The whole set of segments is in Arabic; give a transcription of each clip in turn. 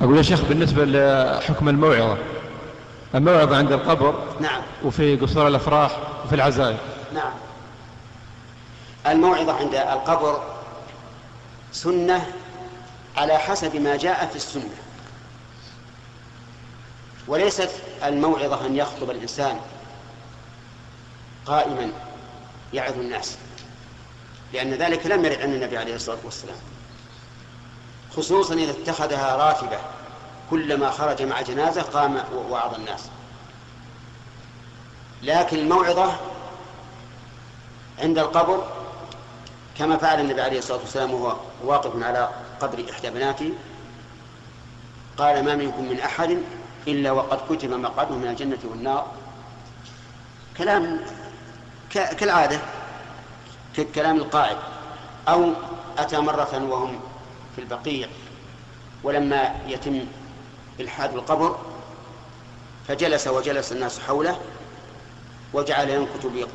أقول يا شيخ بالنسبة لحكم الموعظة الموعظة عند القبر نعم. وفي قصور الأفراح وفي العزائم. نعم. الموعظة عند القبر سنة على حسب ما جاء في السنة. وليست الموعظة أن يخطب الإنسان قائما يعظ الناس لأن ذلك لم يرد عن النبي عليه الصلاة والسلام. خصوصا إذا اتخذها راتبة. كلما خرج مع جنازة قام ووعظ الناس. لكن الموعظة عند القبر كما فعل النبي عليه الصلاة والسلام وهو واقف على قبر إحدى بناته قال ما منكم من أحد إلا وقد كتب مقعده من الجنة والنار. كلام كالعادة كالكلام القاعد. أو أتى مرة وهم في البقيع ولما يتم إلحاد القبر فجلس وجلس الناس حوله وجعل ينكت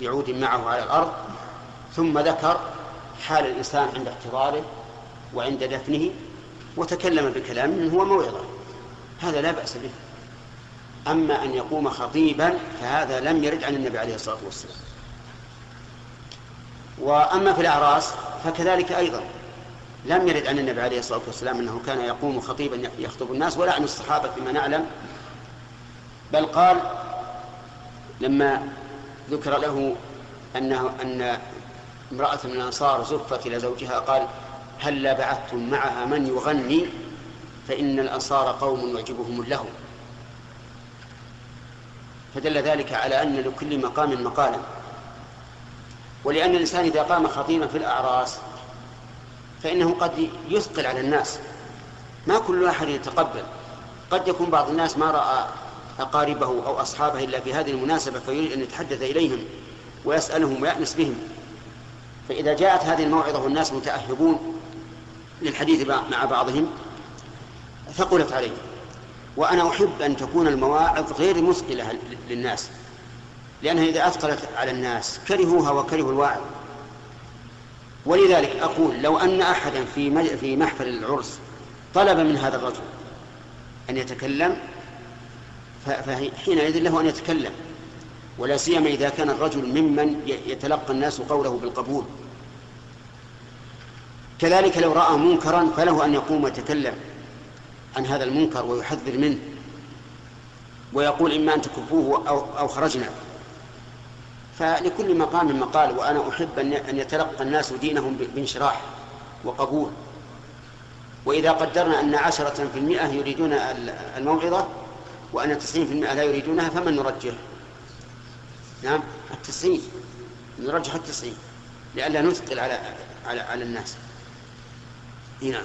بعود معه على الأرض ثم ذكر حال الإنسان عند احتضاره وعند دفنه وتكلم بكلام هو موعظة هذا لا بأس به. أما أن يقوم خطيبا فهذا لم يرد عن النبي عليه الصلاة والسلام. وأما في الأعراس فكذلك أيضا. لم يرد عن النبي عليه الصلاة والسلام أنه كان يقوم خطيبا يخطب الناس ولا عن الصحابة فيما نعلم. بل قال لما ذكر له أنه أن امرأة من الأنصار زفت إلى زوجها قال هلا بعثتم معها من يغني فإن الأنصار قوم يعجبهم اللهو. فدل ذلك على أن لكل مقام مقالا. ولأن الإنسان إذا قام خطيبا في الأعراس فإنه قد يثقل على الناس. ما كل أحد يتقبل. قد يكون بعض الناس ما رأى أقاربه أو أصحابه إلا في هذه المناسبة فيريد أن يتحدث إليهم ويسألهم ويأنس بهم. فإذا جاءت هذه الموعظة والناس متأهبون للحديث مع بعضهم ثقلت عليه وأنا أحب أن تكون المواعظ غير مثقلة للناس لأنها إذا أثقلت على الناس كرهوها وكرهوا الواعظ. ولذلك أقول لو أن أحدا في في محفل العرس طلب من هذا الرجل أن يتكلم فحينئذ له أن يتكلم. ولا سيما إذا كان الرجل ممن يتلقى الناس قوله بالقبول. كذلك لو رأى منكرا فله أن يقوم ويتكلم عن هذا المنكر ويحذر منه ويقول إما أن تكفوه أو, أو خرجنا. فلكل مقام مقال وأنا أحب أن يتلقى الناس دينهم بانشراح وقبول. وإذا قدرنا أن عشرة في المئة يريدون الموعظة وأن تسعين في المئة لا يريدونها فمن نرجح نعم التسعين. نرجح التسعين لئلا نثقل على على على الناس. نعم